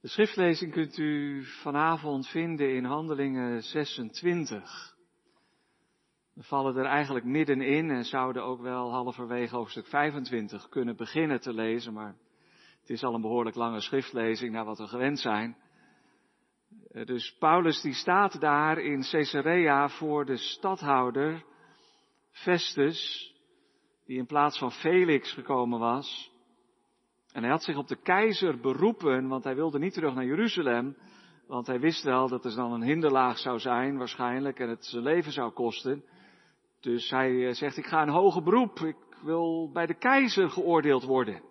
De schriftlezing kunt u vanavond vinden in Handelingen 26. We vallen er eigenlijk middenin en zouden ook wel halverwege hoofdstuk 25 kunnen beginnen te lezen, maar het is al een behoorlijk lange schriftlezing naar wat we gewend zijn. Eh, dus Paulus die staat daar in Caesarea voor de stadhouder Festus, die in plaats van Felix gekomen was. En hij had zich op de keizer beroepen, want hij wilde niet terug naar Jeruzalem, want hij wist wel dat er dan een hinderlaag zou zijn waarschijnlijk en het zijn leven zou kosten. Dus hij eh, zegt, ik ga een hoger beroep, ik wil bij de keizer geoordeeld worden.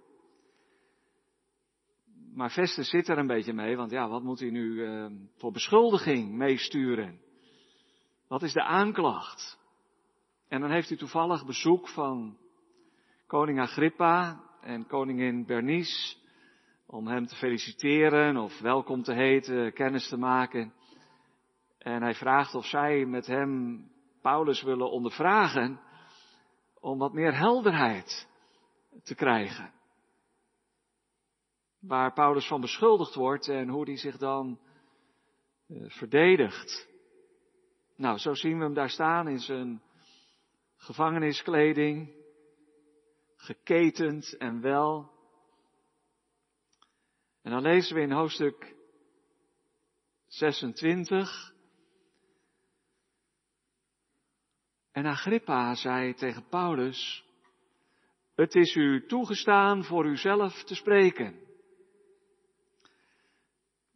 Maar Festus zit er een beetje mee, want ja, wat moet hij nu uh, voor beschuldiging meesturen? Wat is de aanklacht? En dan heeft hij toevallig bezoek van koning Agrippa en koningin Bernice om hem te feliciteren of welkom te heten, kennis te maken. En hij vraagt of zij met hem Paulus willen ondervragen om wat meer helderheid te krijgen. Waar Paulus van beschuldigd wordt en hoe hij zich dan uh, verdedigt. Nou, zo zien we hem daar staan in zijn gevangeniskleding, geketend en wel. En dan lezen we in hoofdstuk 26. En Agrippa zei tegen Paulus, het is u toegestaan voor uzelf te spreken.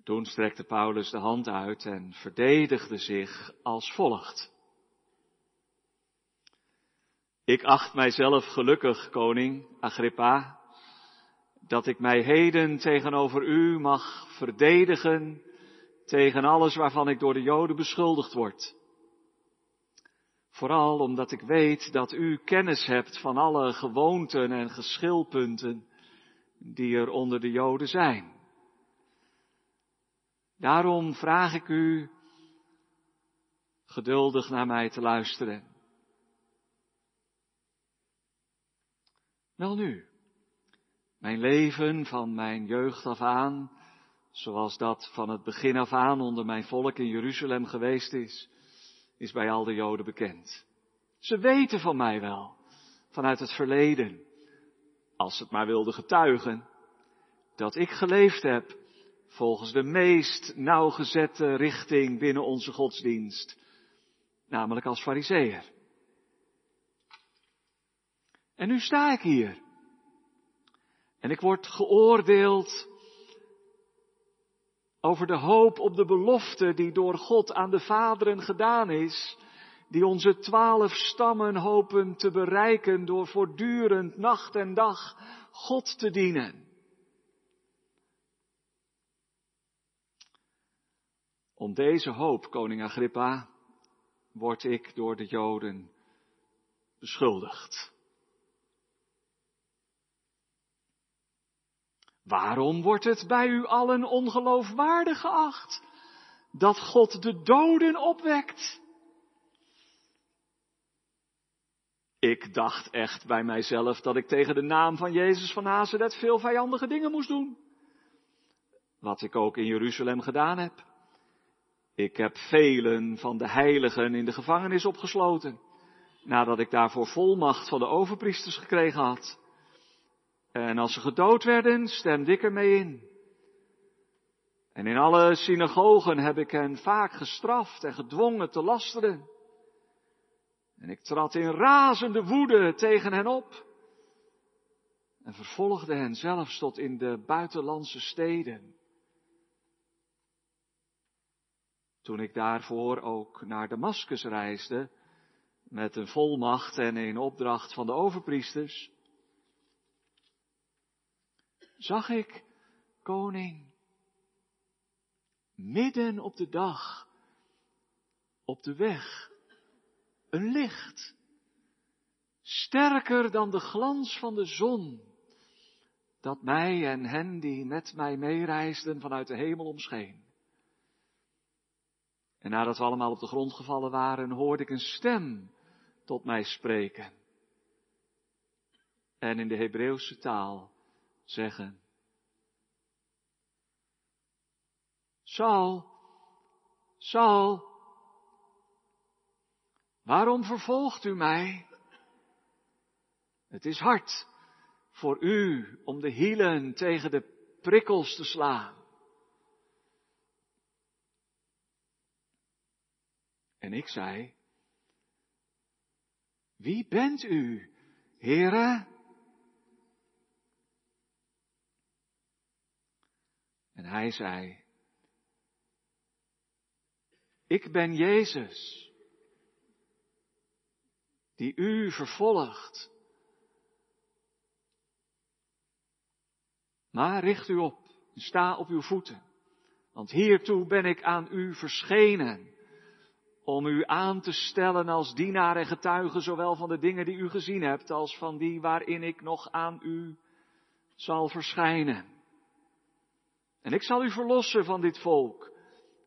Toen strekte Paulus de hand uit en verdedigde zich als volgt. Ik acht mijzelf gelukkig, koning Agrippa, dat ik mij heden tegenover u mag verdedigen tegen alles waarvan ik door de Joden beschuldigd word. Vooral omdat ik weet dat u kennis hebt van alle gewoonten en geschilpunten die er onder de Joden zijn. Daarom vraag ik u geduldig naar mij te luisteren. Wel nu, mijn leven van mijn jeugd af aan, zoals dat van het begin af aan onder mijn volk in Jeruzalem geweest is, is bij al de Joden bekend. Ze weten van mij wel, vanuit het verleden, als ze het maar wilden getuigen, dat ik geleefd heb volgens de meest nauwgezette richting binnen onze godsdienst, namelijk als fariseer. En nu sta ik hier. En ik word geoordeeld over de hoop op de belofte die door God aan de vaderen gedaan is, die onze twaalf stammen hopen te bereiken door voortdurend nacht en dag God te dienen. Om deze hoop, koning Agrippa, word ik door de Joden beschuldigd. Waarom wordt het bij u allen ongeloofwaardig geacht dat God de doden opwekt? Ik dacht echt bij mijzelf dat ik tegen de naam van Jezus van Nazareth veel vijandige dingen moest doen. Wat ik ook in Jeruzalem gedaan heb. Ik heb velen van de heiligen in de gevangenis opgesloten, nadat ik daarvoor volmacht van de overpriesters gekregen had. En als ze gedood werden, stemde ik ermee in. En in alle synagogen heb ik hen vaak gestraft en gedwongen te lasteren. En ik trad in razende woede tegen hen op. En vervolgde hen zelfs tot in de buitenlandse steden. Toen ik daarvoor ook naar Damascus reisde, met een volmacht en in opdracht van de overpriesters, zag ik, koning, midden op de dag, op de weg, een licht, sterker dan de glans van de zon, dat mij en hen die met mij meereisden vanuit de hemel omscheen. En nadat we allemaal op de grond gevallen waren, hoorde ik een stem tot mij spreken. En in de Hebreeuwse taal zeggen. Saul, Saul, waarom vervolgt u mij? Het is hard voor u om de hielen tegen de prikkels te slaan. En ik zei, wie bent u, Heere? En hij zei, ik ben Jezus, die u vervolgt. Maar richt u op, sta op uw voeten, want hiertoe ben ik aan u verschenen om u aan te stellen als dienaar en getuige zowel van de dingen die u gezien hebt als van die waarin ik nog aan u zal verschijnen. En ik zal u verlossen van dit volk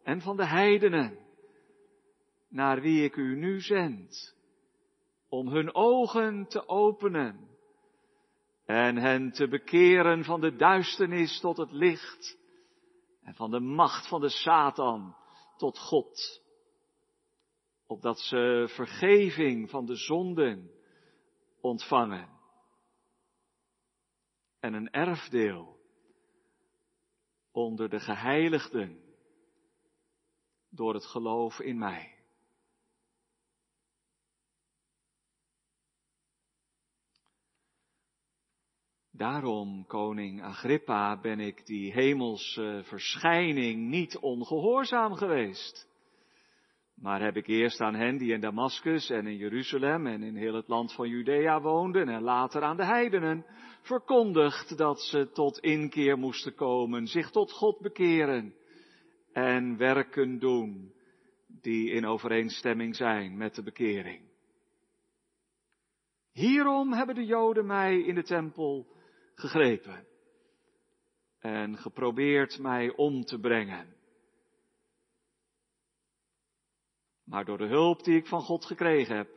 en van de heidenen, naar wie ik u nu zend, om hun ogen te openen en hen te bekeren van de duisternis tot het licht en van de macht van de Satan tot God opdat ze vergeving van de zonden ontvangen en een erfdeel onder de geheiligden door het geloof in mij. Daarom, koning Agrippa, ben ik die hemelse verschijning niet ongehoorzaam geweest. Maar heb ik eerst aan hen die in Damascus en in Jeruzalem en in heel het land van Judea woonden en later aan de heidenen verkondigd dat ze tot inkeer moesten komen, zich tot God bekeren en werken doen die in overeenstemming zijn met de bekering. Hierom hebben de Joden mij in de tempel gegrepen en geprobeerd mij om te brengen. Maar door de hulp die ik van God gekregen heb,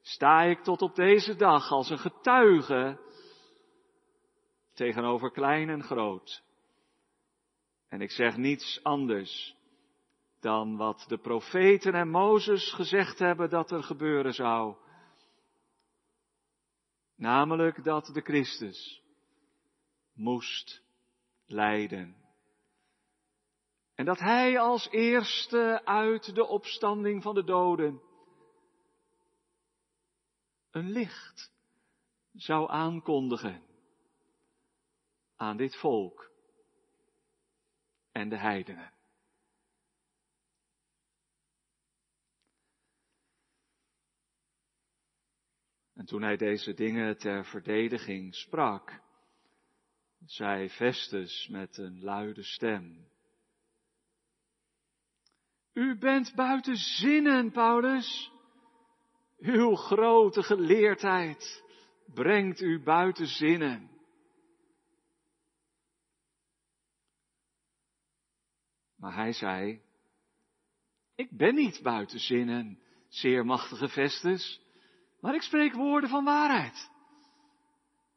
sta ik tot op deze dag als een getuige tegenover klein en groot. En ik zeg niets anders dan wat de profeten en Mozes gezegd hebben dat er gebeuren zou. Namelijk dat de Christus moest lijden. En dat hij als eerste uit de opstanding van de doden een licht zou aankondigen aan dit volk en de heidenen. En toen hij deze dingen ter verdediging sprak, zei Festus met een luide stem, u bent buiten zinnen, Paulus. Uw grote geleerdheid brengt u buiten zinnen. Maar hij zei, ik ben niet buiten zinnen, zeer machtige Vestus, maar ik spreek woorden van waarheid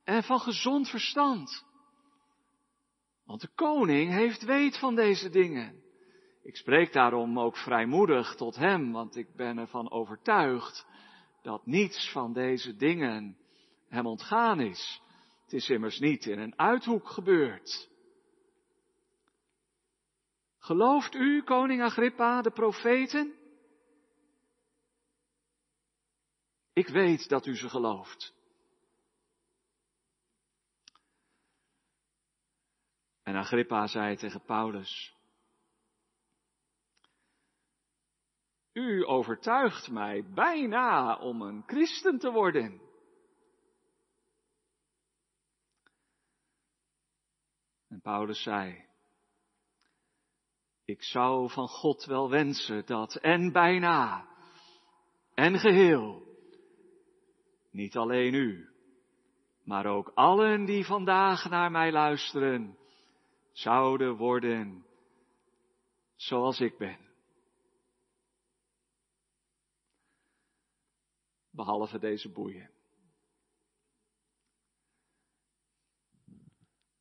en van gezond verstand. Want de koning heeft weet van deze dingen. Ik spreek daarom ook vrijmoedig tot hem, want ik ben ervan overtuigd dat niets van deze dingen hem ontgaan is. Het is immers niet in een uithoek gebeurd. Gelooft u, koning Agrippa, de profeten? Ik weet dat u ze gelooft. En Agrippa zei tegen Paulus, U overtuigt mij bijna om een christen te worden. En Paulus zei, ik zou van God wel wensen dat en bijna en geheel, niet alleen u, maar ook allen die vandaag naar mij luisteren, zouden worden zoals ik ben. Behalve deze boeien.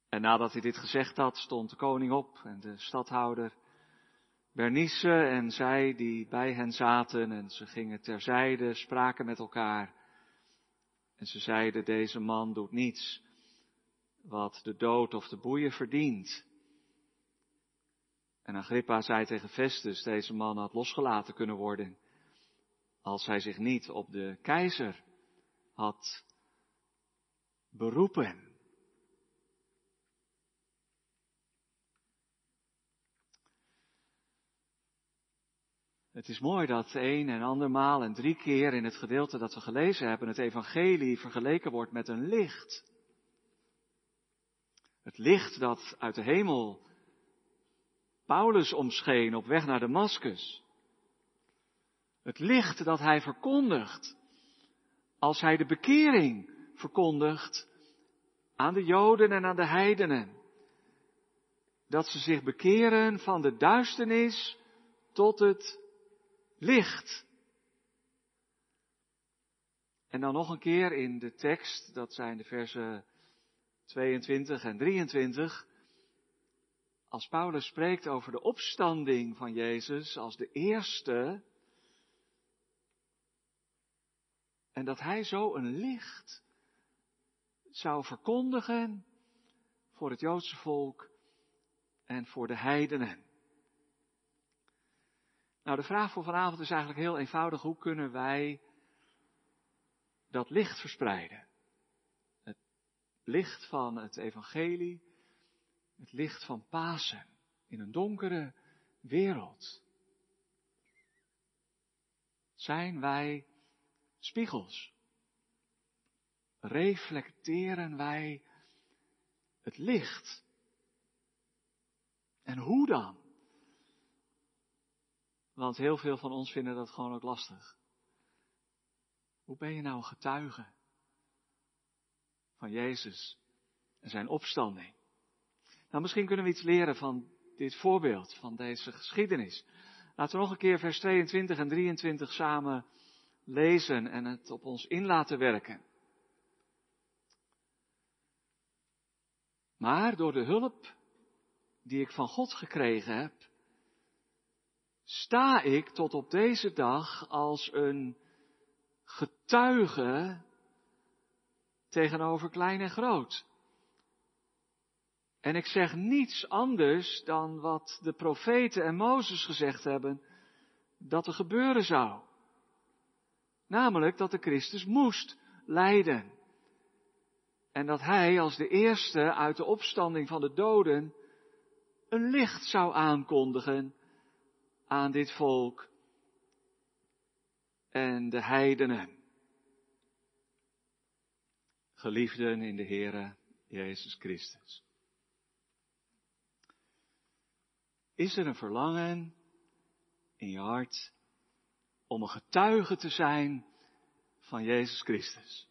En nadat hij dit gezegd had, stond de koning op en de stadhouder Bernice en zij die bij hen zaten en ze gingen terzijde, spraken met elkaar. En ze zeiden, deze man doet niets wat de dood of de boeien verdient. En Agrippa zei tegen Festus, deze man had losgelaten kunnen worden als hij zich niet op de keizer had beroepen. Het is mooi dat een en andermaal en drie keer in het gedeelte dat we gelezen hebben, het evangelie vergeleken wordt met een licht. Het licht dat uit de hemel Paulus omscheen op weg naar Damaskus. Het licht dat hij verkondigt als hij de bekering verkondigt aan de Joden en aan de heidenen. Dat ze zich bekeren van de duisternis tot het licht. En dan nog een keer in de tekst, dat zijn de versen 22 en 23. Als Paulus spreekt over de opstanding van Jezus als de eerste, en dat hij zo een licht zou verkondigen voor het Joodse volk en voor de heidenen. Nou, de vraag voor vanavond is eigenlijk heel eenvoudig. Hoe kunnen wij dat licht verspreiden? Het licht van het evangelie, het licht van Pasen in een donkere wereld. Zijn wij spiegels? Reflecteren wij het licht? En hoe dan? Want heel veel van ons vinden dat gewoon ook lastig. Hoe ben je nou een getuige van Jezus en zijn opstanding? Nou, misschien kunnen we iets leren van dit voorbeeld, van deze geschiedenis. Laten we nog een keer vers 22 en 23 samen lezen en het op ons in laten werken. Maar door de hulp die ik van God gekregen heb, sta ik tot op deze dag als een getuige tegenover klein en groot. En ik zeg niets anders dan wat de profeten en Mozes gezegd hebben dat er gebeuren zou. Namelijk dat de Christus moest lijden. En dat hij als de eerste uit de opstanding van de doden een licht zou aankondigen aan dit volk en de heidenen. Geliefden in de Heere Jezus Christus. Is er een verlangen in je hart om een getuige te zijn van Jezus Christus?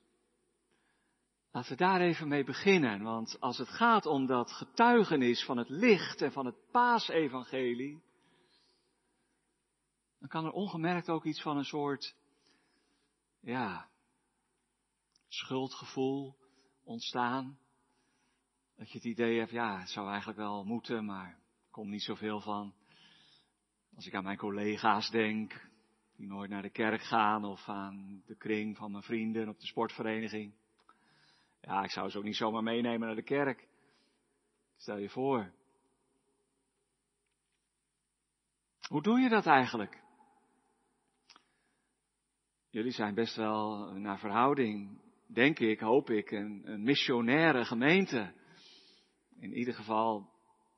Laten we daar even mee beginnen, want als het gaat om dat getuigenis van het licht en van het paasevangelie, dan kan er ongemerkt ook iets van een soort, ja, schuldgevoel ontstaan. Dat je het idee hebt, ja, het zou eigenlijk wel moeten, maar er komt niet zoveel van. Als ik aan mijn collega's denk, die nooit naar de kerk gaan, of aan de kring van mijn vrienden op de sportvereniging. Ja, ik zou ze ook niet zomaar meenemen naar de kerk. Stel je voor. Hoe doe je dat eigenlijk? Jullie zijn best wel naar verhouding, denk ik, hoop ik, een, een missionaire gemeente. In ieder geval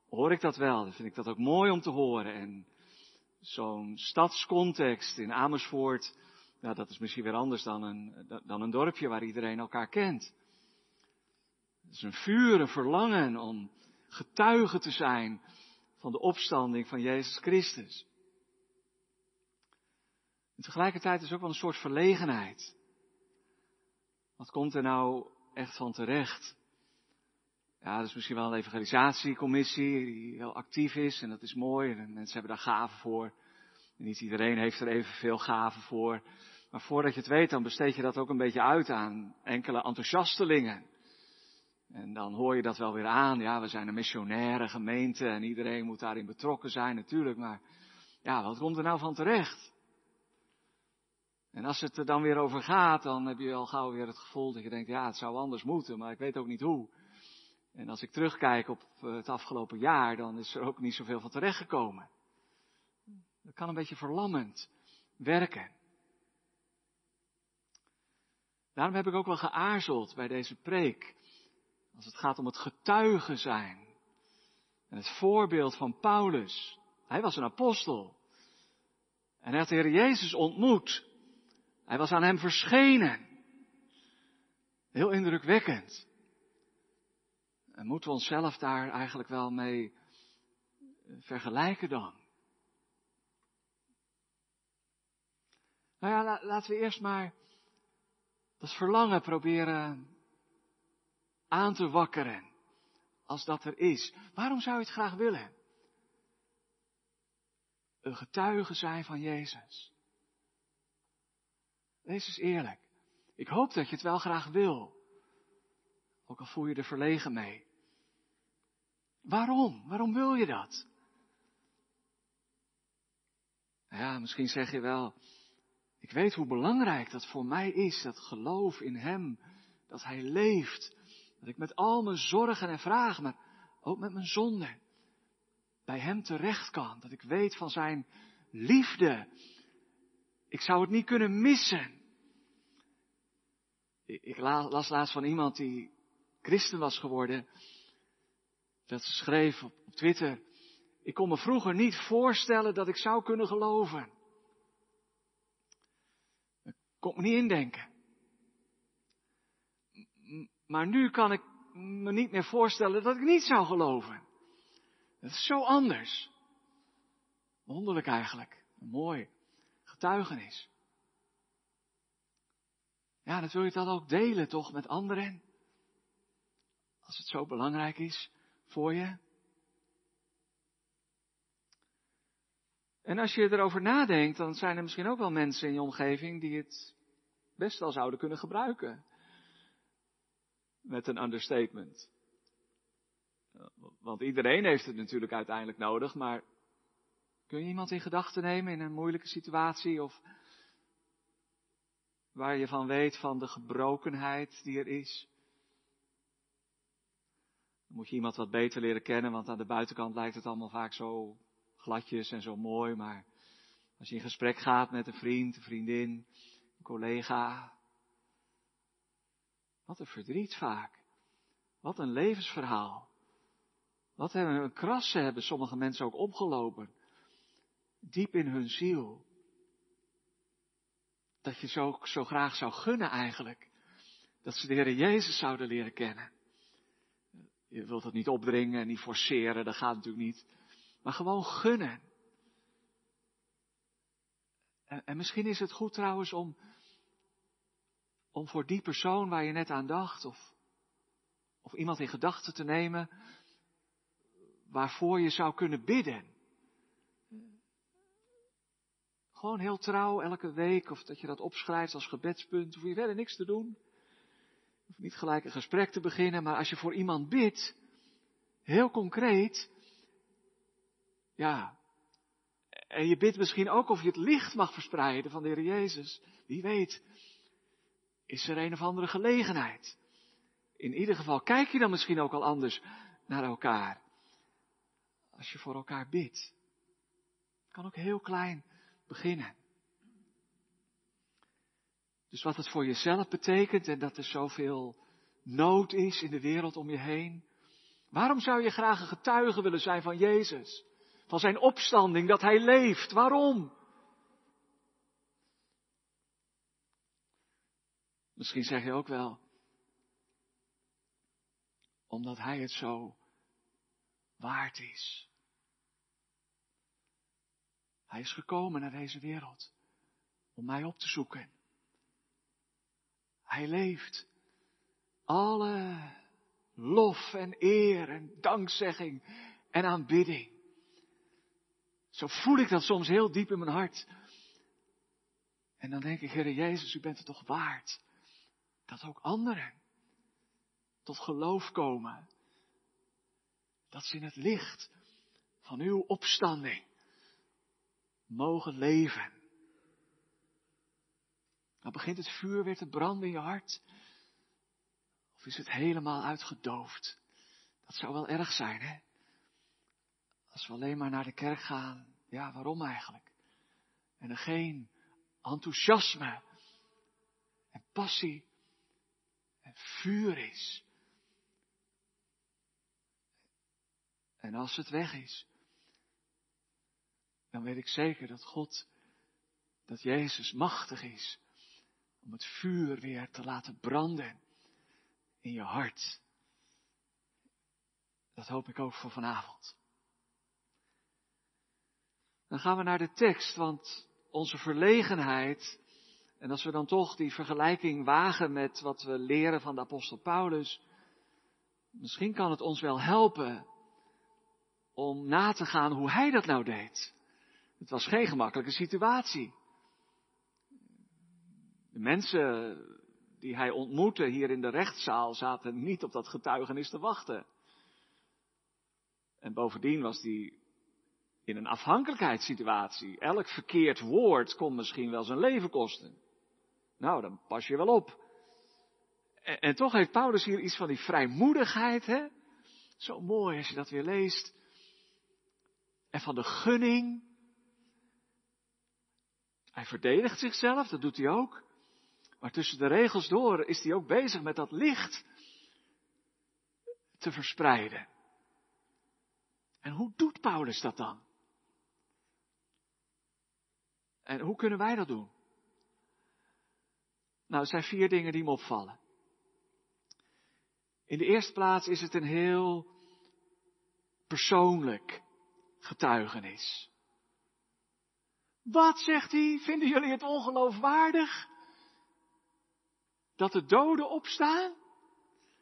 hoor ik dat wel. Dan vind ik dat ook mooi om te horen. En zo'n stadscontext in Amersfoort, nou, dat is misschien weer anders dan een, dan een dorpje waar iedereen elkaar kent. Het is een vuur, een verlangen om getuige te zijn van de opstanding van Jezus Christus. En tegelijkertijd is ook wel een soort verlegenheid. Wat komt er nou echt van terecht? Ja, dat is misschien wel een evangelisatiecommissie die heel actief is en dat is mooi en mensen hebben daar gaven voor. Niet iedereen heeft er evenveel gaven voor. Maar voordat je het weet, dan besteed je dat ook een beetje uit aan enkele enthousiastelingen. En dan hoor je dat wel weer aan. Ja, we zijn een missionaire gemeente en iedereen moet daarin betrokken zijn natuurlijk. Maar ja, wat komt er nou van terecht? En als het er dan weer over gaat, dan heb je al gauw weer het gevoel dat je denkt, ja, het zou anders moeten, maar ik weet ook niet hoe. En als ik terugkijk op eh, het afgelopen jaar, dan is er ook niet zoveel van terechtgekomen. Dat kan een beetje verlammend werken. Daarom heb ik ook wel geaarzeld bij deze preek. Als het gaat om het getuigen zijn. En het voorbeeld van Paulus. Hij was een apostel. En hij had de Heer Jezus ontmoet. Hij was aan hem verschenen. Heel indrukwekkend. En moeten we onszelf daar eigenlijk wel mee vergelijken dan? Nou ja, laten we eerst maar dat verlangen proberen aan te wakkeren. Als dat er is. Waarom zou je het graag willen? Een getuige zijn van Jezus. Wees eens eerlijk. Ik hoop dat je het wel graag wil. Ook al voel je er verlegen mee. Waarom? Waarom wil je dat? Ja, misschien zeg je wel, ik weet hoe belangrijk dat voor mij is, dat geloof in Hem, dat Hij leeft, dat ik met al mijn zorgen en vragen, maar ook met mijn zonden, bij Hem terecht kan, dat ik weet van Zijn liefde. Ik zou het niet kunnen missen. Ik las laatst van iemand die christen was geworden, dat schreef op Twitter, ik kon me vroeger niet voorstellen dat ik zou kunnen geloven. Ik kon me niet indenken. Maar nu kan ik me niet meer voorstellen dat ik niet zou geloven. Dat is zo anders. Wonderlijk eigenlijk. Een mooi getuigenis. Ja, dat wil je dan ook delen toch met anderen. Als het zo belangrijk is voor je. En als je erover nadenkt, dan zijn er misschien ook wel mensen in je omgeving die het best wel zouden kunnen gebruiken. Met een understatement. Want iedereen heeft het natuurlijk uiteindelijk nodig, maar kun je iemand in gedachten nemen in een moeilijke situatie of waar je van weet van de gebrokenheid die er is? Dan moet je iemand wat beter leren kennen, want aan de buitenkant lijkt het allemaal vaak zo gladjes en zo mooi, maar als je in gesprek gaat met een vriend, een vriendin, een collega, wat een verdriet vaak. Wat een levensverhaal. Wat een krassen hebben sommige mensen ook opgelopen. Diep in hun ziel. Dat je zo, zo graag zou gunnen eigenlijk. Dat ze de Heer Jezus zouden leren kennen. Je wilt het niet opdringen en niet forceren, dat gaat natuurlijk niet. Maar gewoon gunnen. En, en misschien is het goed trouwens om, om voor die persoon waar je net aan dacht, of, of iemand in gedachten te nemen, waarvoor je zou kunnen bidden. Gewoon heel trouw elke week, of dat je dat opschrijft als gebedspunt, hoef je verder niks te doen hoeft niet gelijk een gesprek te beginnen, maar als je voor iemand bidt, heel concreet, ja, en je bidt misschien ook of je het licht mag verspreiden van de Heer Jezus. Wie weet, is er een of andere gelegenheid. In ieder geval kijk je dan misschien ook al anders naar elkaar. Als je voor elkaar bidt. Het kan ook heel klein beginnen. Dus wat het voor jezelf betekent en dat er zoveel nood is in de wereld om je heen. Waarom zou je graag een getuige willen zijn van Jezus? Van zijn opstanding, dat hij leeft. Waarom? Misschien zeg je ook wel, omdat hij het zo waard is. Hij is gekomen naar deze wereld om mij op te zoeken. Hij leeft. Alle lof en eer en dankzegging en aanbidding. Zo voel ik dat soms heel diep in mijn hart. En dan denk ik, Heer Jezus, u bent het toch waard dat ook anderen tot geloof komen. Dat ze in het licht van uw opstanding mogen leven. Dan begint het vuur weer te branden in je hart. Of is het helemaal uitgedoofd? Dat zou wel erg zijn, hè? Als we alleen maar naar de kerk gaan. Ja, waarom eigenlijk? En er geen enthousiasme en passie en vuur is. En als het weg is, dan weet ik zeker dat God, dat Jezus machtig is om het vuur weer te laten branden in je hart. Dat hoop ik ook voor vanavond. Dan gaan we naar de tekst, want onze verlegenheid, en als we dan toch die vergelijking wagen met wat we leren van de apostel Paulus, misschien kan het ons wel helpen om na te gaan hoe hij dat nou deed. Het was geen gemakkelijke situatie. De mensen die hij ontmoette hier in de rechtszaal zaten niet op dat getuigenis te wachten. En bovendien was hij in een afhankelijkheidssituatie. Elk verkeerd woord kon misschien wel zijn leven kosten. Nou, dan pas je wel op. En, en toch heeft Paulus hier iets van die vrijmoedigheid, hè? Zo mooi als je dat weer leest. En van de gunning. Hij verdedigt zichzelf, dat doet hij ook. Maar tussen de regels door is hij ook bezig met dat licht te verspreiden. En hoe doet Paulus dat dan? En hoe kunnen wij dat doen? Nou, er zijn vier dingen die me opvallen. In de eerste plaats is het een heel persoonlijk getuigenis. Wat zegt hij? Vinden jullie het ongeloofwaardig? Dat de doden opstaan?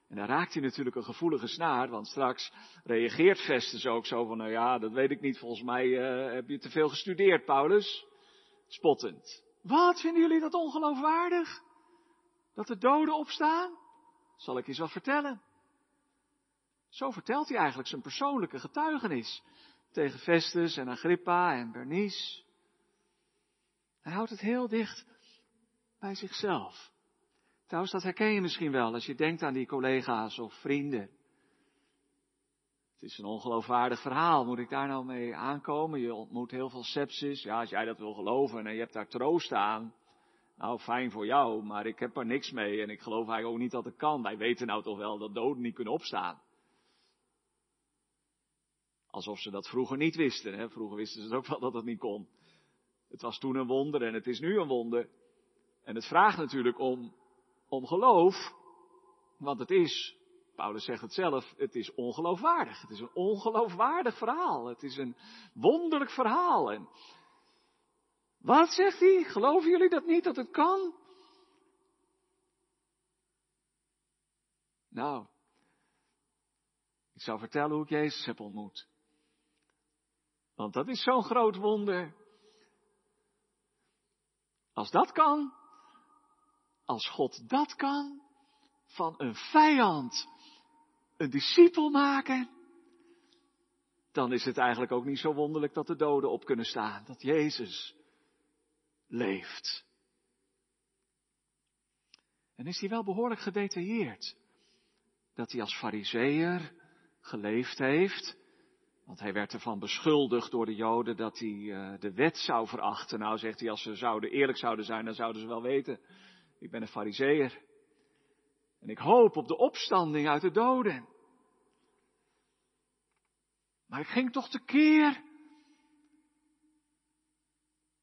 En daar raakt hij natuurlijk een gevoelige snaar, want straks reageert Festus ook zo van, nou ja, dat weet ik niet, volgens mij uh, heb je te veel gestudeerd, Paulus. Spottend. Wat, vinden jullie dat ongeloofwaardig? Dat de doden opstaan? Zal ik eens wat vertellen. Zo vertelt hij eigenlijk zijn persoonlijke getuigenis tegen Festus en Agrippa en Bernice. Hij houdt het heel dicht bij zichzelf. Trouwens, dat herken je misschien wel als je denkt aan die collega's of vrienden. Het is een ongeloofwaardig verhaal. Moet ik daar nou mee aankomen? Je ontmoet heel veel sepsis. Ja, als jij dat wil geloven en je hebt daar troost aan. Nou, fijn voor jou, maar ik heb er niks mee en ik geloof eigenlijk ook niet dat het kan. Wij weten nou toch wel dat doden niet kunnen opstaan. Alsof ze dat vroeger niet wisten. Hè? Vroeger wisten ze ook wel dat het niet kon. Het was toen een wonder en het is nu een wonder. En het vraagt natuurlijk om, om geloof. Want het is, Paulus zegt het zelf, het is ongeloofwaardig. Het is een ongeloofwaardig verhaal. Het is een wonderlijk verhaal. En wat zegt hij? Geloven jullie dat niet, dat het kan? Nou, ik zou vertellen hoe ik Jezus heb ontmoet. Want dat is zo'n groot wonder. Als dat kan, als God dat kan, van een vijand een discipel maken, dan is het eigenlijk ook niet zo wonderlijk dat de doden op kunnen staan, dat Jezus leeft. En is hij wel behoorlijk gedetailleerd, dat hij als fariseer geleefd heeft, want hij werd ervan beschuldigd door de Joden dat hij uh, de wet zou verachten. Nou zegt hij, als ze zouden eerlijk zouden zijn, dan zouden ze wel weten. Ik ben een fariseer. En ik hoop op de opstanding uit de doden. Maar ik ging toch tekeer.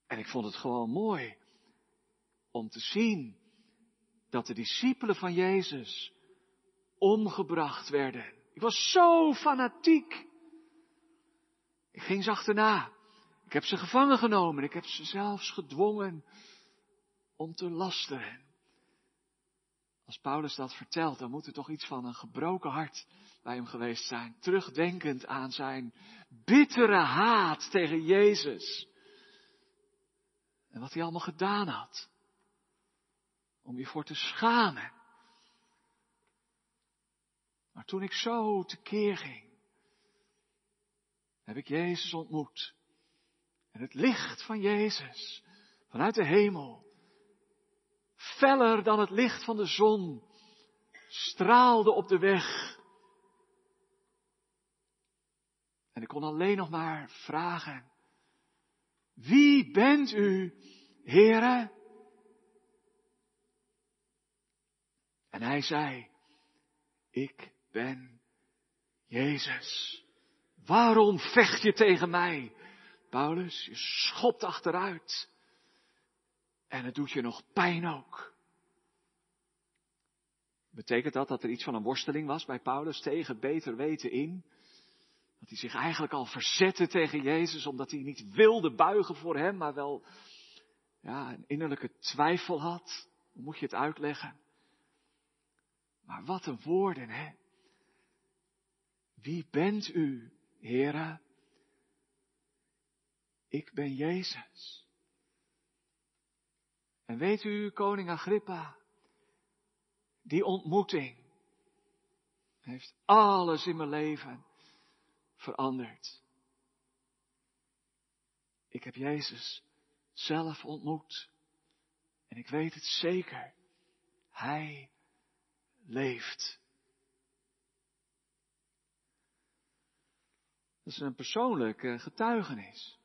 En ik vond het gewoon mooi om te zien dat de discipelen van Jezus omgebracht werden. Ik was zo fanatiek. Ik ging ze achterna. Ik heb ze gevangen genomen. Ik heb ze zelfs gedwongen om te lasteren. Als Paulus dat vertelt, dan moet er toch iets van een gebroken hart bij hem geweest zijn. Terugdenkend aan zijn bittere haat tegen Jezus. En wat hij allemaal gedaan had. Om je voor te schamen. Maar toen ik zo tekeer ging, heb ik Jezus ontmoet. En het licht van Jezus vanuit de hemel, feller dan het licht van de zon, straalde op de weg. En ik kon alleen nog maar vragen, wie bent u, Heere? En hij zei, ik ben Jezus. Waarom vecht je tegen mij? Paulus, je schopt achteruit. En het doet je nog pijn ook. Betekent dat dat er iets van een worsteling was bij Paulus tegen beter weten in? Dat hij zich eigenlijk al verzette tegen Jezus omdat hij niet wilde buigen voor hem, maar wel ja, een innerlijke twijfel had? Hoe moet je het uitleggen? Maar wat een woorden, hè? Wie bent u, Heere? Ik ben Jezus. En weet u, koning Agrippa, die ontmoeting heeft alles in mijn leven veranderd. Ik heb Jezus zelf ontmoet. En ik weet het zeker. Hij leeft. Dat is een persoonlijke getuigenis.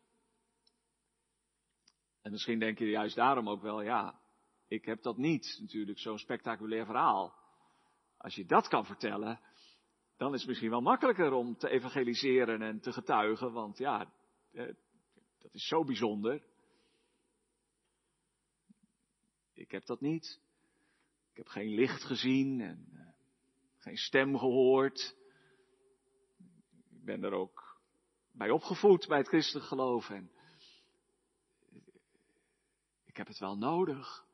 En misschien denk je juist daarom ook wel, ja, ik heb dat niet, natuurlijk, zo'n spectaculair verhaal. Als je dat kan vertellen, dan is het misschien wel makkelijker om te evangeliseren en te getuigen, want ja, eh, dat is zo bijzonder. Ik heb dat niet. Ik heb geen licht gezien en uh, geen stem gehoord. Ik ben er ook bij opgevoed bij het christelijk geloof en heb het wel nodig.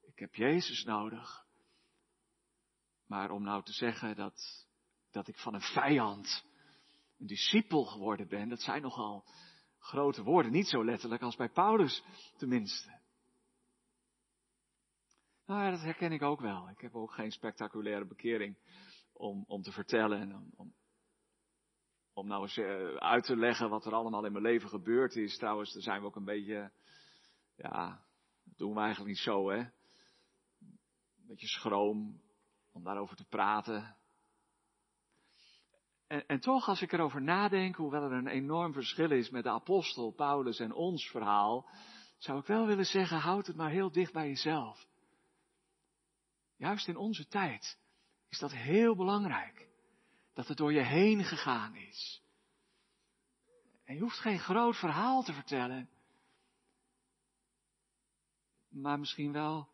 Ik heb Jezus nodig. Maar om nou te zeggen dat, dat ik van een vijand een discipel geworden ben, dat zijn nogal grote woorden. Niet zo letterlijk als bij Paulus, tenminste. Nou ja, dat herken ik ook wel. Ik heb ook geen spectaculaire bekering om, om te vertellen en om, om, om nou eens eh, uit te leggen wat er allemaal in mijn leven gebeurd is. Trouwens, daar zijn we ook een beetje, ja, dat doen we eigenlijk niet zo, hè. Een beetje schroom om daarover te praten. En, en, toch, als ik erover nadenk, hoewel er een enorm verschil is met de apostel Paulus en ons verhaal, zou ik wel willen zeggen, houd het maar heel dicht bij jezelf. Juist in onze tijd is dat heel belangrijk. Dat het door je heen gegaan is. En je hoeft geen groot verhaal te vertellen. Maar misschien wel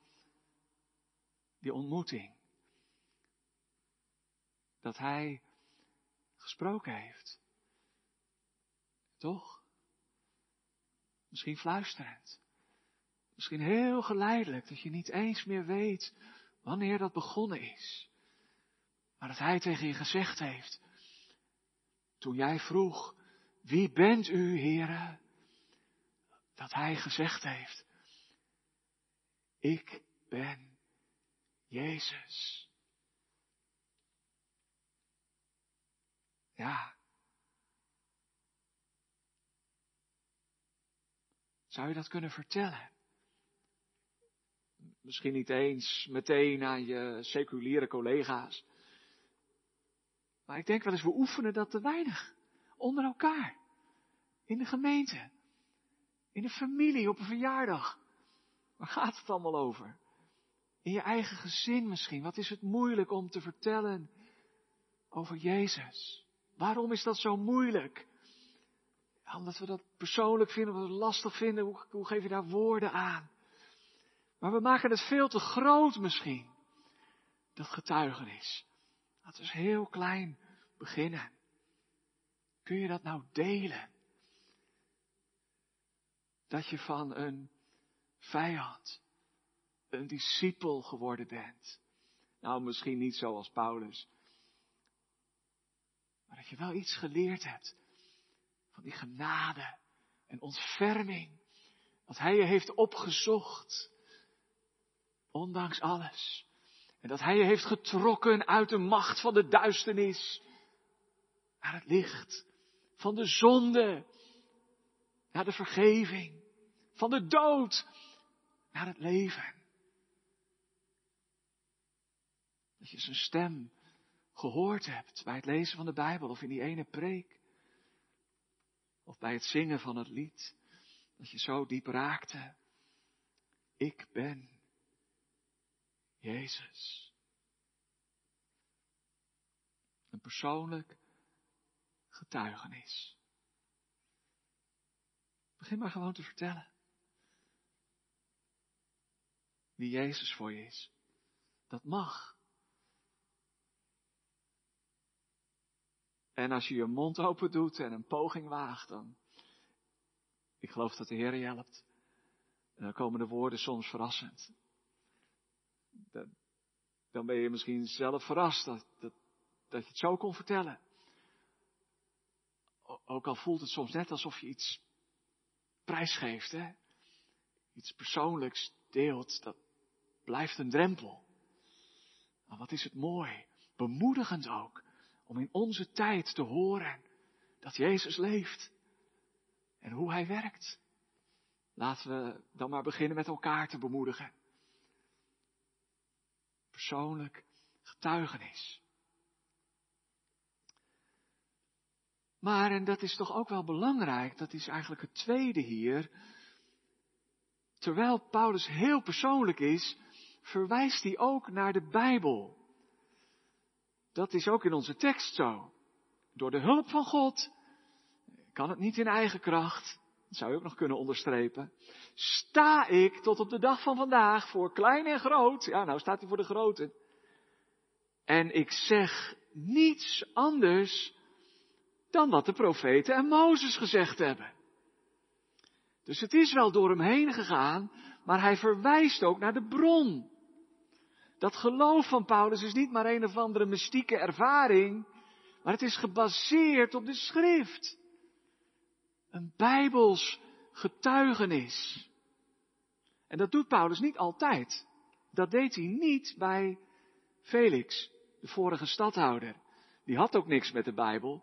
die ontmoeting. Dat hij gesproken heeft. Toch? Misschien fluisterend. Misschien heel geleidelijk, dat je niet eens meer weet wanneer dat begonnen is. Maar dat hij tegen je gezegd heeft, toen jij vroeg, wie bent u, heren? Dat hij gezegd heeft, ik ben Jezus. Ja. Zou je dat kunnen vertellen? Misschien niet eens meteen aan je seculiere collega's. Maar ik denk wel eens, we oefenen dat te weinig. Onder elkaar. In de gemeente. In de familie, op een verjaardag. Waar gaat het allemaal over? In je eigen gezin misschien. Wat is het moeilijk om te vertellen over Jezus? Waarom is dat zo moeilijk? omdat we dat persoonlijk vinden, omdat we het lastig vinden. Hoe, hoe geef je daar woorden aan? Maar we maken het veel te groot misschien. Dat getuigenis. Laten we heel klein beginnen. Kun je dat nou delen? Dat je van een vijand een discipel geworden bent. Nou, misschien niet zoals Paulus. Maar dat je wel iets geleerd hebt van die genade en ontferming. Dat hij je heeft opgezocht. Ondanks alles. En dat hij je heeft getrokken uit de macht van de duisternis. Naar het licht van de zonde. naar de vergeving, van de dood naar het leven. Dat je zijn stem gehoord hebt bij het lezen van de Bijbel of in die ene preek. Of bij het zingen van het lied. Dat je zo diep raakte. Ik ben Jezus. Een persoonlijk getuigenis. Begin maar gewoon te vertellen. Wie Jezus voor je is. Dat mag. En als je je mond open doet en een poging waagt, dan. Ik geloof dat de Heer je helpt. En dan komen de woorden soms verrassend. Dan ben je misschien zelf verrast dat, dat, dat je het zo kon vertellen. Ook al voelt het soms net alsof je iets prijsgeeft, hè? iets persoonlijks deelt, dat blijft een drempel. Maar wat is het mooi, bemoedigend ook, om in onze tijd te horen dat Jezus leeft en hoe Hij werkt. Laten we dan maar beginnen met elkaar te bemoedigen. Persoonlijk getuigenis. Maar, en dat is toch ook wel belangrijk, dat is eigenlijk het tweede hier. Terwijl Paulus heel persoonlijk is, verwijst hij ook naar de Bijbel. Dat is ook in onze tekst zo. Door de hulp van God kan het niet in eigen kracht. Dat zou je ook nog kunnen onderstrepen. Sta ik tot op de dag van vandaag voor klein en groot. Ja, nou staat hij voor de grote. En ik zeg niets anders dan wat de profeten en Mozes gezegd hebben. Dus het is wel door hem heen gegaan, maar hij verwijst ook naar de bron. Dat geloof van Paulus is niet maar een of andere mystieke ervaring, maar het is gebaseerd op de schrift. Een bijbels getuigenis. En dat doet Paulus niet altijd. Dat deed hij niet bij Felix, de vorige stadhouder. Die had ook niks met de Bijbel.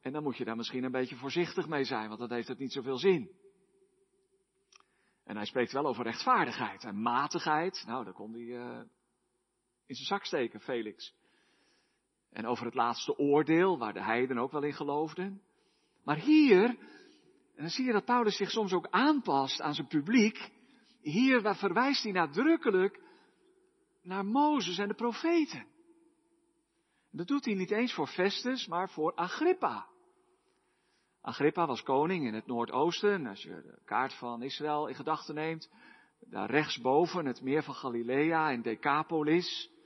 En dan moet je daar misschien een beetje voorzichtig mee zijn, want dan heeft het niet zoveel zin. En hij spreekt wel over rechtvaardigheid en matigheid. Nou, daar kon hij uh, in zijn zak steken, Felix. En over het laatste oordeel, waar de heiden ook wel in geloofden. Maar hier, en dan zie je dat Paulus zich soms ook aanpast aan zijn publiek. Hier verwijst hij nadrukkelijk naar Mozes en de profeten. Dat doet hij niet eens voor Festus, maar voor Agrippa. Agrippa was koning in het Noordoosten. Als je de kaart van Israël in gedachten neemt, daar rechtsboven het meer van Galilea in Decapolis.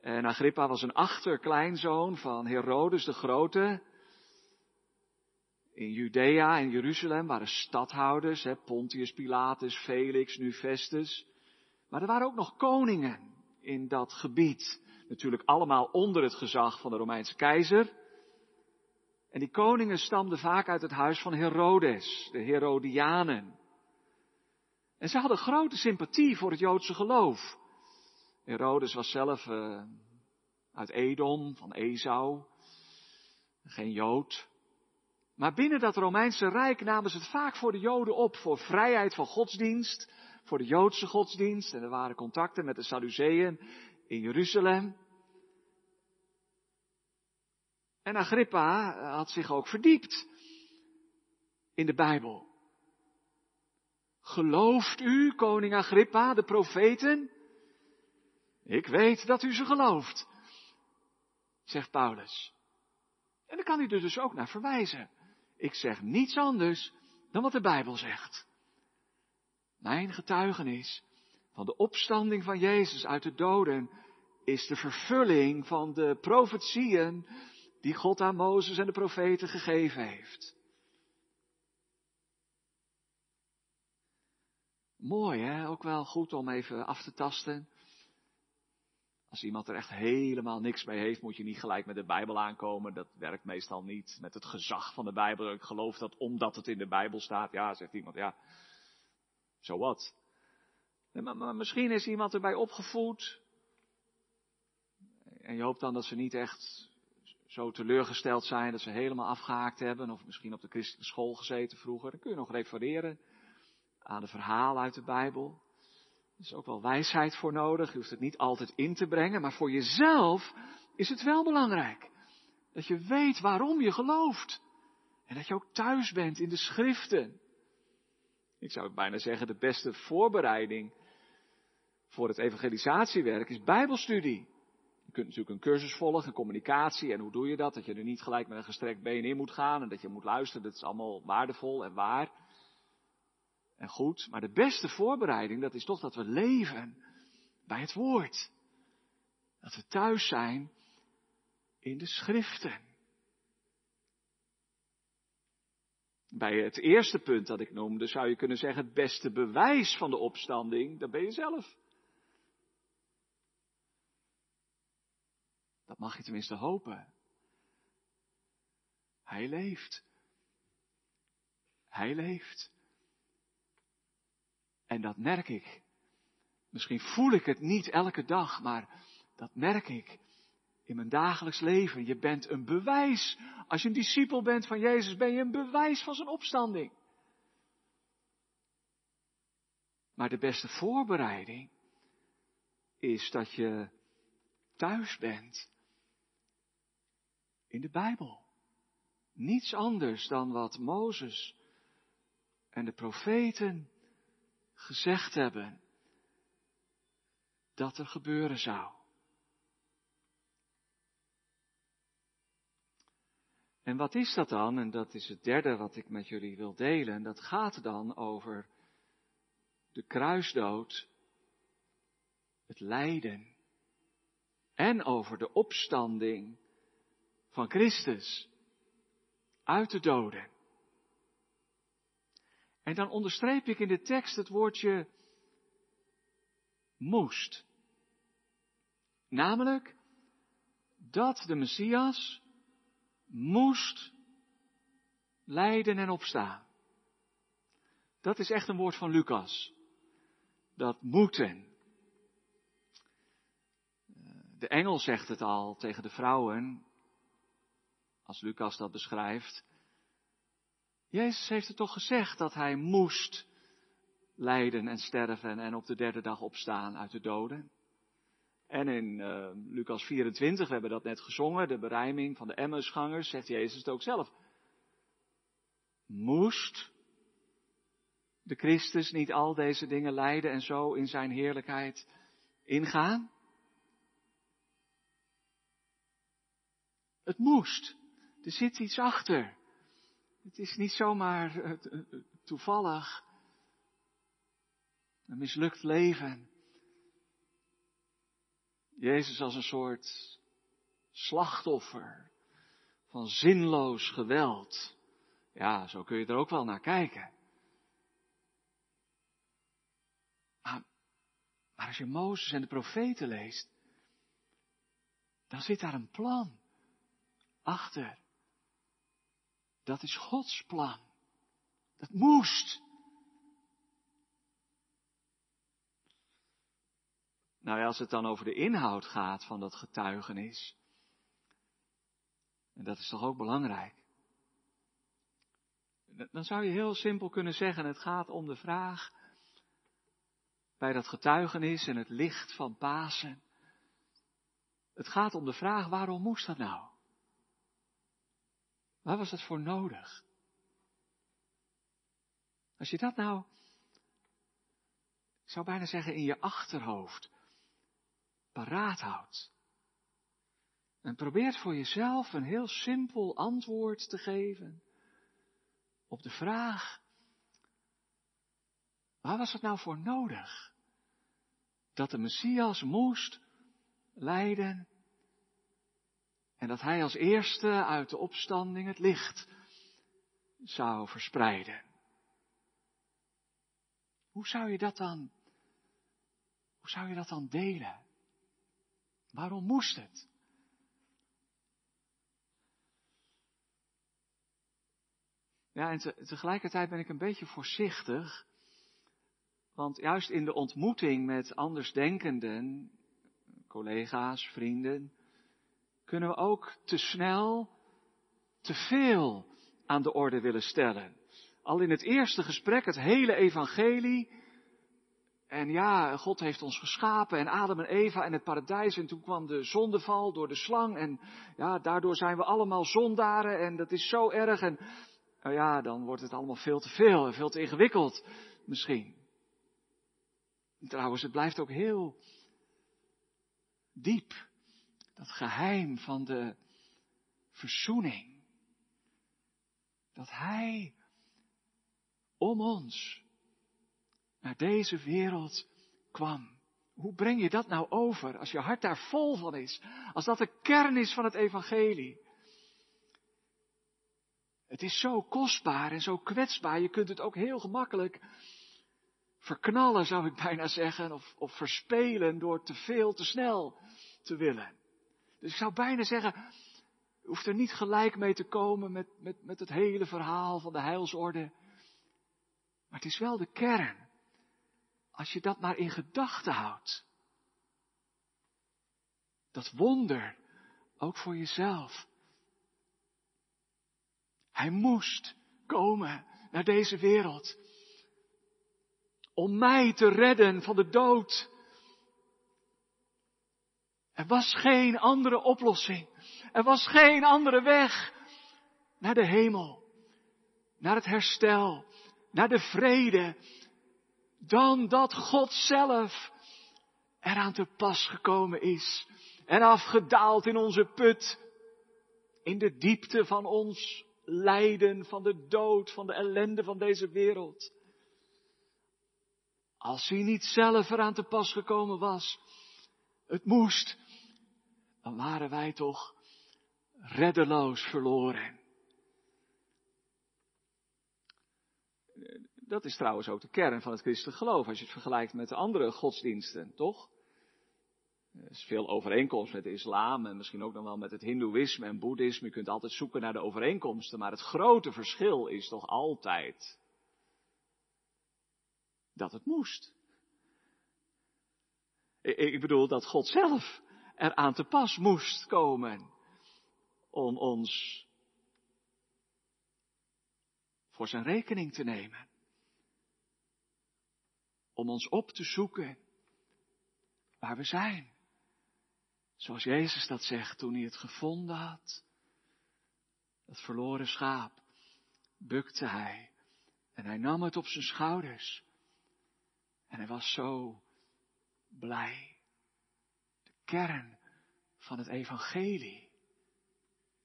En Agrippa was een achterkleinzoon van Herodes de Grote. In Judea en Jeruzalem waren stadhouders, hè, Pontius Pilatus, Felix, nu Festus. Maar er waren ook nog koningen in dat gebied. Natuurlijk allemaal onder het gezag van de Romeinse keizer. En die koningen stamden vaak uit het huis van Herodes, de Herodianen. En ze hadden grote sympathie voor het Joodse geloof. Herodes was zelf uh, uit Edom, van Esau, geen Jood. Maar binnen dat Romeinse Rijk namen ze het vaak voor de Joden op, voor vrijheid van godsdienst, voor de Joodse godsdienst. En er waren contacten met de Sadduceeën in Jeruzalem. En Agrippa had zich ook verdiept in de Bijbel. Gelooft u, koning Agrippa, de profeten? Ik weet dat u ze gelooft, zegt Paulus. En dan kan hij er dus ook naar verwijzen. Ik zeg niets anders dan wat de Bijbel zegt. Mijn getuigenis van de opstanding van Jezus uit de doden is de vervulling van de profetieën die God aan Mozes en de profeten gegeven heeft. Mooi hè, ook wel goed om even af te tasten. Als iemand er echt helemaal niks mee heeft, moet je niet gelijk met de Bijbel aankomen. Dat werkt meestal niet. Met het gezag van de Bijbel. Ik geloof dat omdat het in de Bijbel staat. Ja, zegt iemand, ja, zo wat. maar, maar, misschien is iemand erbij opgevoed. En je hoopt dan dat ze niet echt zo teleurgesteld zijn dat ze helemaal afgehaakt hebben, of misschien op de christelijke school gezeten vroeger, dan kun je nog refereren aan de verhalen uit de Bijbel. Er is ook wel wijsheid voor nodig. Je hoeft het niet altijd in te brengen, maar voor jezelf is het wel belangrijk. Dat je weet waarom je gelooft. En dat je ook thuis bent in de schriften. Ik zou bijna zeggen, de beste voorbereiding voor het evangelisatiewerk is bijbelstudie. Je kunt natuurlijk een cursus volgen, communicatie. En hoe doe je dat? Dat je er niet gelijk met een gestrekt been in moet gaan. En dat je moet luisteren. Dat is allemaal waardevol en waar. En goed. Maar de beste voorbereiding, dat is toch dat we leven bij het woord. Dat we thuis zijn in de schriften. Bij het eerste punt dat ik noemde, zou je kunnen zeggen, het beste bewijs van de opstanding, dat ben je zelf. Dat mag je tenminste hopen. Hij leeft. Hij leeft. En dat merk ik. Misschien voel ik het niet elke dag, maar dat merk ik in mijn dagelijks leven. Je bent een bewijs. Als je een discipel bent van Jezus, ben je een bewijs van zijn opstanding. Maar de beste voorbereiding is dat je thuis bent in de Bijbel. Niets anders dan wat Mozes en de profeten gezegd hebben dat er gebeuren zou. En wat is dat dan? En dat is het derde wat ik met jullie wil delen. Dat gaat dan over de kruisdood, het lijden en over de opstanding van Christus uit de doden. En dan onderstreep ik in de tekst het woordje moest. Namelijk dat de Messias moest lijden en opstaan. Dat is echt een woord van Lucas. Dat moeten. De engel zegt het al tegen de vrouwen, als Lucas dat beschrijft. Jezus heeft het toch gezegd dat hij moest lijden en sterven en op de derde dag opstaan uit de doden. En in uh, Lucas 24, we hebben dat net gezongen, de berijming van de Emmausgangers, zegt Jezus het ook zelf. Moest de Christus niet al deze dingen lijden en zo in zijn heerlijkheid ingaan? Het moest. Er zit iets achter. Het is niet zomaar uh, toevallig een mislukt leven. Jezus als een soort slachtoffer van zinloos geweld. Ja, zo kun je er ook wel naar kijken. Maar, maar als je Mozes en de profeten leest, dan zit daar een plan achter. Dat is Gods plan. Dat moest. Nou ja, als het dan over de inhoud gaat van dat getuigenis. En dat is toch ook belangrijk. Dan zou je heel simpel kunnen zeggen, het gaat om de vraag bij dat getuigenis en het licht van Pasen. Het gaat om de vraag, waarom moest dat nou? Waar was het voor nodig? Als je dat nou, ik zou bijna zeggen, in je achterhoofd paraat houdt. En probeert voor jezelf een heel simpel antwoord te geven op de vraag, waar was het nou voor nodig? Dat de Messias moest lijden en dat hij als eerste uit de opstanding het licht zou verspreiden. Hoe zou je dat dan, hoe zou je dat dan delen? Waarom moest het? Ja, en tegelijkertijd ben ik een beetje voorzichtig. Want juist in de ontmoeting met andersdenkenden, collega's, vrienden, kunnen we ook te snel, te veel aan de orde willen stellen. Al in het eerste gesprek, het hele evangelie. En ja, God heeft ons geschapen en Adam en Eva en het paradijs. En toen kwam de zondeval door de slang. En ja, daardoor zijn we allemaal zondaren en dat is zo erg. En nou ja, dan wordt het allemaal veel te veel en veel te ingewikkeld misschien. Trouwens, het blijft ook heel diep. Dat geheim van de verzoening. Dat Hij om ons naar deze wereld kwam. Hoe breng je dat nou over als je hart daar vol van is? Als dat de kern is van het evangelie. Het is zo kostbaar en zo kwetsbaar. Je kunt het ook heel gemakkelijk verknallen, zou ik bijna zeggen, of, of verspelen door te veel, te snel te willen. Dus ik zou bijna zeggen, je hoeft er niet gelijk mee te komen met, met, met het hele verhaal van de heilsorde. Maar het is wel de kern. Als je dat maar in gedachten houdt. Dat wonder, ook voor jezelf. Hij moest komen naar deze wereld. Om mij te redden van de dood. Er was geen andere oplossing. Er was geen andere weg naar de hemel. Naar het herstel. Naar de vrede. Dan dat God zelf eraan te pas gekomen is. En afgedaald in onze put. In de diepte van ons lijden, van de dood, van de ellende van deze wereld. Als hij niet zelf eraan te pas gekomen was, het moest, dan waren wij toch reddeloos verloren. Dat is trouwens ook de kern van het christelijk geloof, als je het vergelijkt met de andere godsdiensten, toch? Er is veel overeenkomst met de islam en misschien ook nog wel met het hindoeïsme en boeddhisme. Je kunt altijd zoeken naar de overeenkomsten, maar het grote verschil is toch altijd dat het moest. Ik bedoel dat God zelf eraan te pas moest komen om ons voor zijn rekening te nemen. Om ons op te zoeken waar we zijn. Zoals Jezus dat zegt toen hij het gevonden had. Het verloren schaap bukte hij en hij nam het op zijn schouders. En hij was zo blij. Kern van het evangelie.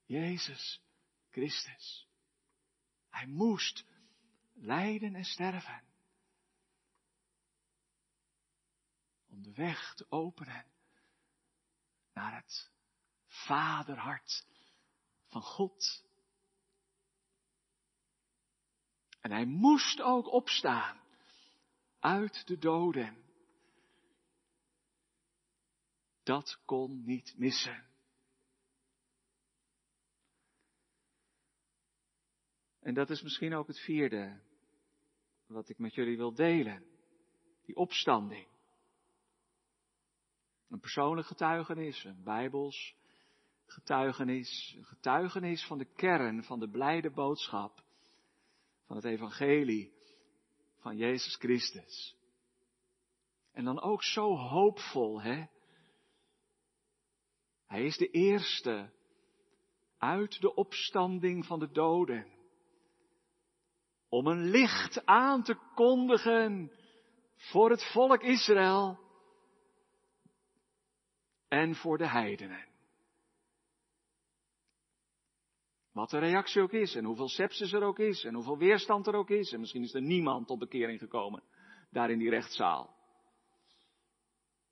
Jezus Christus. Hij moest lijden en sterven. Om de weg te openen naar het vaderhart van God. En hij moest ook opstaan uit de doden. Dat kon niet missen. En dat is misschien ook het vierde wat ik met jullie wil delen. Die opstanding. Een persoonlijk getuigenis, een bijbels getuigenis, een getuigenis van de kern van de blijde boodschap van het evangelie van Jezus Christus. En dan ook zo hoopvol, hè? Hij is de eerste uit de opstanding van de doden. Om een licht aan te kondigen voor het volk Israël en voor de heidenen. Wat de reactie ook is en hoeveel sepsis er ook is en hoeveel weerstand er ook is. En misschien is er niemand tot bekering gekomen daar in die rechtszaal.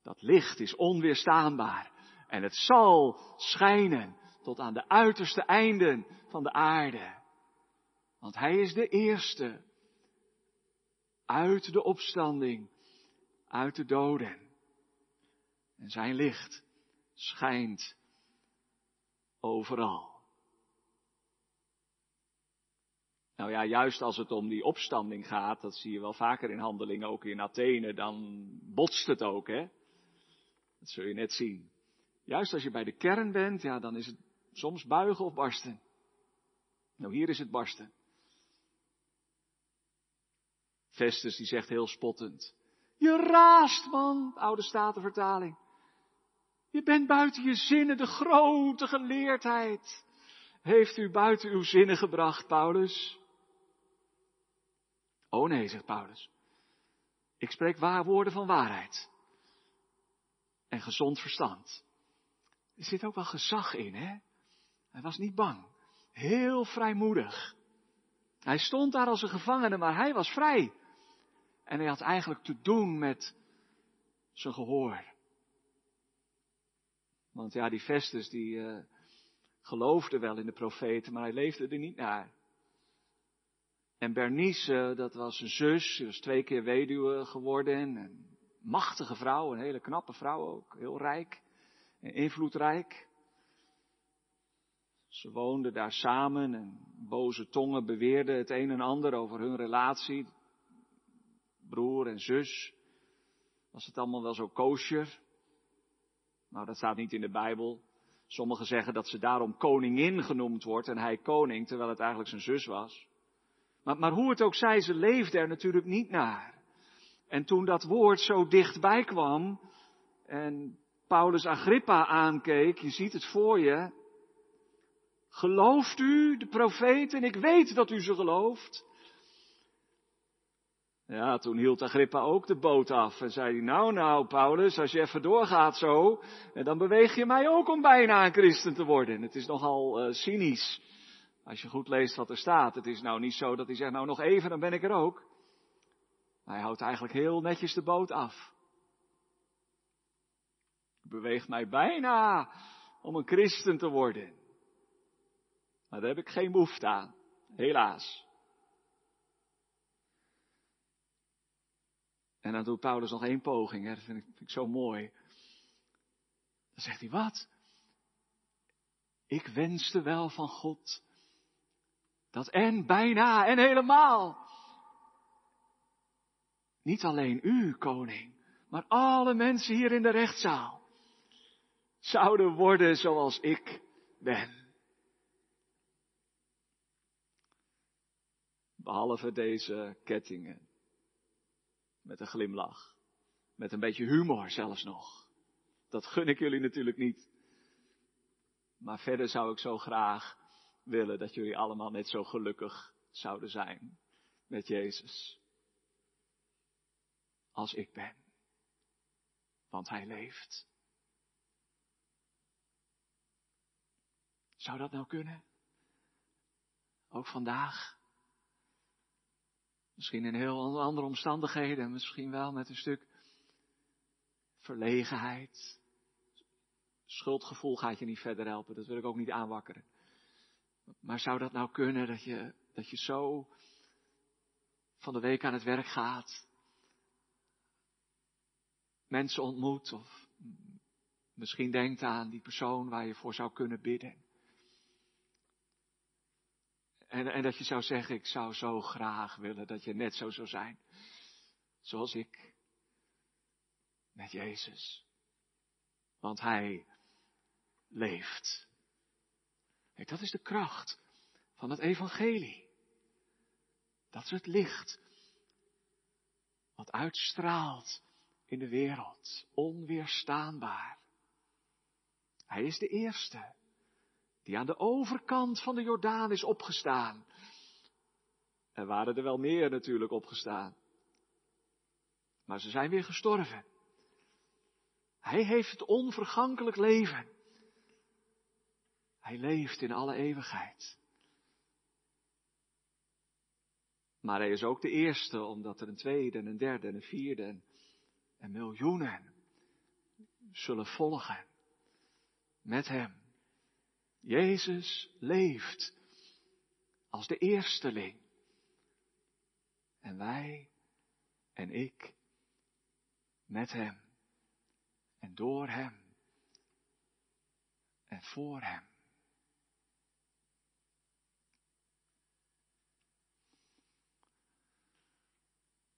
Dat licht is onweerstaanbaar en het zal schijnen tot aan de uiterste einden van de aarde. Want hij is de eerste uit de opstanding, uit de doden. En zijn licht schijnt overal. Nou ja, juist als het om die opstanding gaat, dat zie je wel vaker in handelingen, ook in Athene, dan botst het ook, hè. Dat zul je net zien. Juist als je bij de kern bent, ja, dan is het soms buigen of barsten. Nou, hier is het barsten. Festus die zegt heel spottend. Je raast, man, oude statenvertaling. Je bent buiten je zinnen, de grote geleerdheid. Heeft u buiten uw zinnen gebracht, Paulus? Oh nee, zegt Paulus. Ik spreek waar woorden van waarheid. En gezond verstand. Er zit ook wel gezag in, hè? Hij was niet bang. Heel vrijmoedig. Hij stond daar als een gevangene, maar hij was vrij. En hij had eigenlijk te doen met zijn gehoor. Want ja, die Festus die uh, geloofde wel in de profeten, maar hij leefde er niet naar. En Bernice, dat was een zus, ze was twee keer weduwe geworden. Een machtige vrouw, een hele knappe vrouw ook, heel rijk en invloedrijk. Ze woonden daar samen en boze tongen beweerden het een en ander over hun relatie. Broer en zus. Was het allemaal wel zo kosher? Nou, dat staat niet in de Bijbel. Sommigen zeggen dat ze daarom koningin genoemd wordt en hij koning, terwijl het eigenlijk zijn zus was. Maar, maar hoe het ook zij, ze leefde er natuurlijk niet naar. En toen dat woord zo dichtbij kwam en Paulus Agrippa aankeek, je ziet het voor je. Gelooft u de profeten? Ik weet dat u ze gelooft. Ja, toen hield Agrippa ook de boot af en zei hij, nou nou Paulus, als je even doorgaat zo, dan beweeg je mij ook om bijna een christen te worden. Het is nogal uh, cynisch, als je goed leest wat er staat. Het is nou niet zo dat hij zegt, nou nog even, dan ben ik er ook. Hij houdt eigenlijk heel netjes de boot af. Beweegt mij bijna om een christen te worden. Maar daar heb ik geen behoefte aan, helaas. En dan doet Paulus nog één poging, hè? dat vind ik, vind ik zo mooi. Dan zegt hij, wat? Ik wenste wel van God dat en bijna en helemaal. Niet alleen u, koning, maar alle mensen hier in de rechtszaal zouden worden zoals ik ben. Behalve deze kettingen. Met een glimlach. Met een beetje humor zelfs nog. Dat gun ik jullie natuurlijk niet. Maar verder zou ik zo graag willen dat jullie allemaal net zo gelukkig zouden zijn met Jezus. Als ik ben. Want Hij leeft. Zou dat nou kunnen? Ook vandaag? Misschien in heel andere omstandigheden, misschien wel met een stuk verlegenheid. Schuldgevoel gaat je niet verder helpen, dat wil ik ook niet aanwakkeren. Maar zou dat nou kunnen dat je, dat je zo van de week aan het werk gaat, mensen ontmoet of misschien denkt aan die persoon waar je voor zou kunnen bidden. En, en dat je zou zeggen, ik zou zo graag willen dat je net zo zou zijn. Zoals ik. Met Jezus. Want Hij leeft. Dat is de kracht van het evangelie. Dat is het licht. Wat uitstraalt in de wereld. Onweerstaanbaar. Hij is de eerste die aan de overkant van de Jordaan is opgestaan. Er waren er wel meer natuurlijk opgestaan. Maar ze zijn weer gestorven. Hij heeft het onvergankelijk leven. Hij leeft in alle eeuwigheid. Maar hij is ook de eerste, omdat er een tweede en een derde en een vierde en, en miljoenen zullen volgen met hem. Jezus leeft als de eersteling. En wij en ik met Hem en door Hem en voor Hem.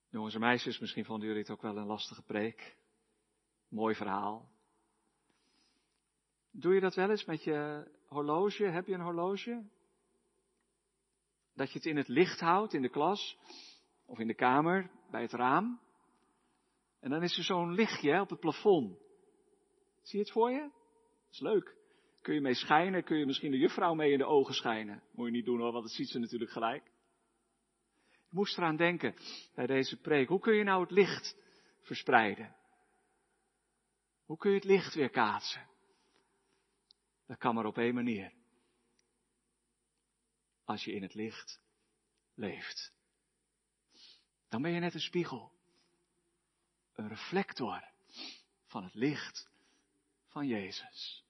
Jongens en meisjes, misschien vonden jullie het ook wel een lastige preek. Mooi verhaal. Doe je dat wel eens met je horloge? Heb je een horloge? Dat je het in het licht houdt in de klas of in de kamer bij het raam. En dan is er zo'n lichtje op het plafond. Zie je het voor je? Dat is leuk. Kun je mee schijnen, kun je misschien de juffrouw mee in de ogen schijnen. Moet je niet doen hoor, want dat ziet ze natuurlijk gelijk. Ik moest eraan denken bij deze preek. Hoe kun je nou het licht verspreiden? Hoe kun je het licht weer kaatsen? Dat kan maar op één manier. Als je in het licht leeft. Dan ben je net een spiegel. Een reflector van het licht van Jezus.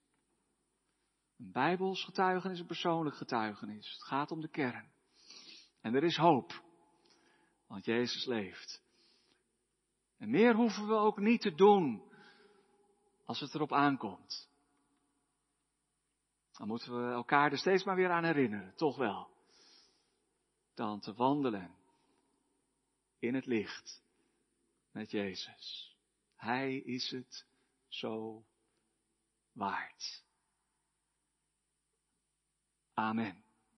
Een bijbels getuigenis, een persoonlijk getuigenis. Het gaat om de kern. En er is hoop. Want Jezus leeft. En meer hoeven we ook niet te doen als het erop aankomt. Dan moeten we elkaar er steeds maar weer aan herinneren, toch wel. Dan te wandelen in het licht met Jezus. Hij is het zo waard. Amen.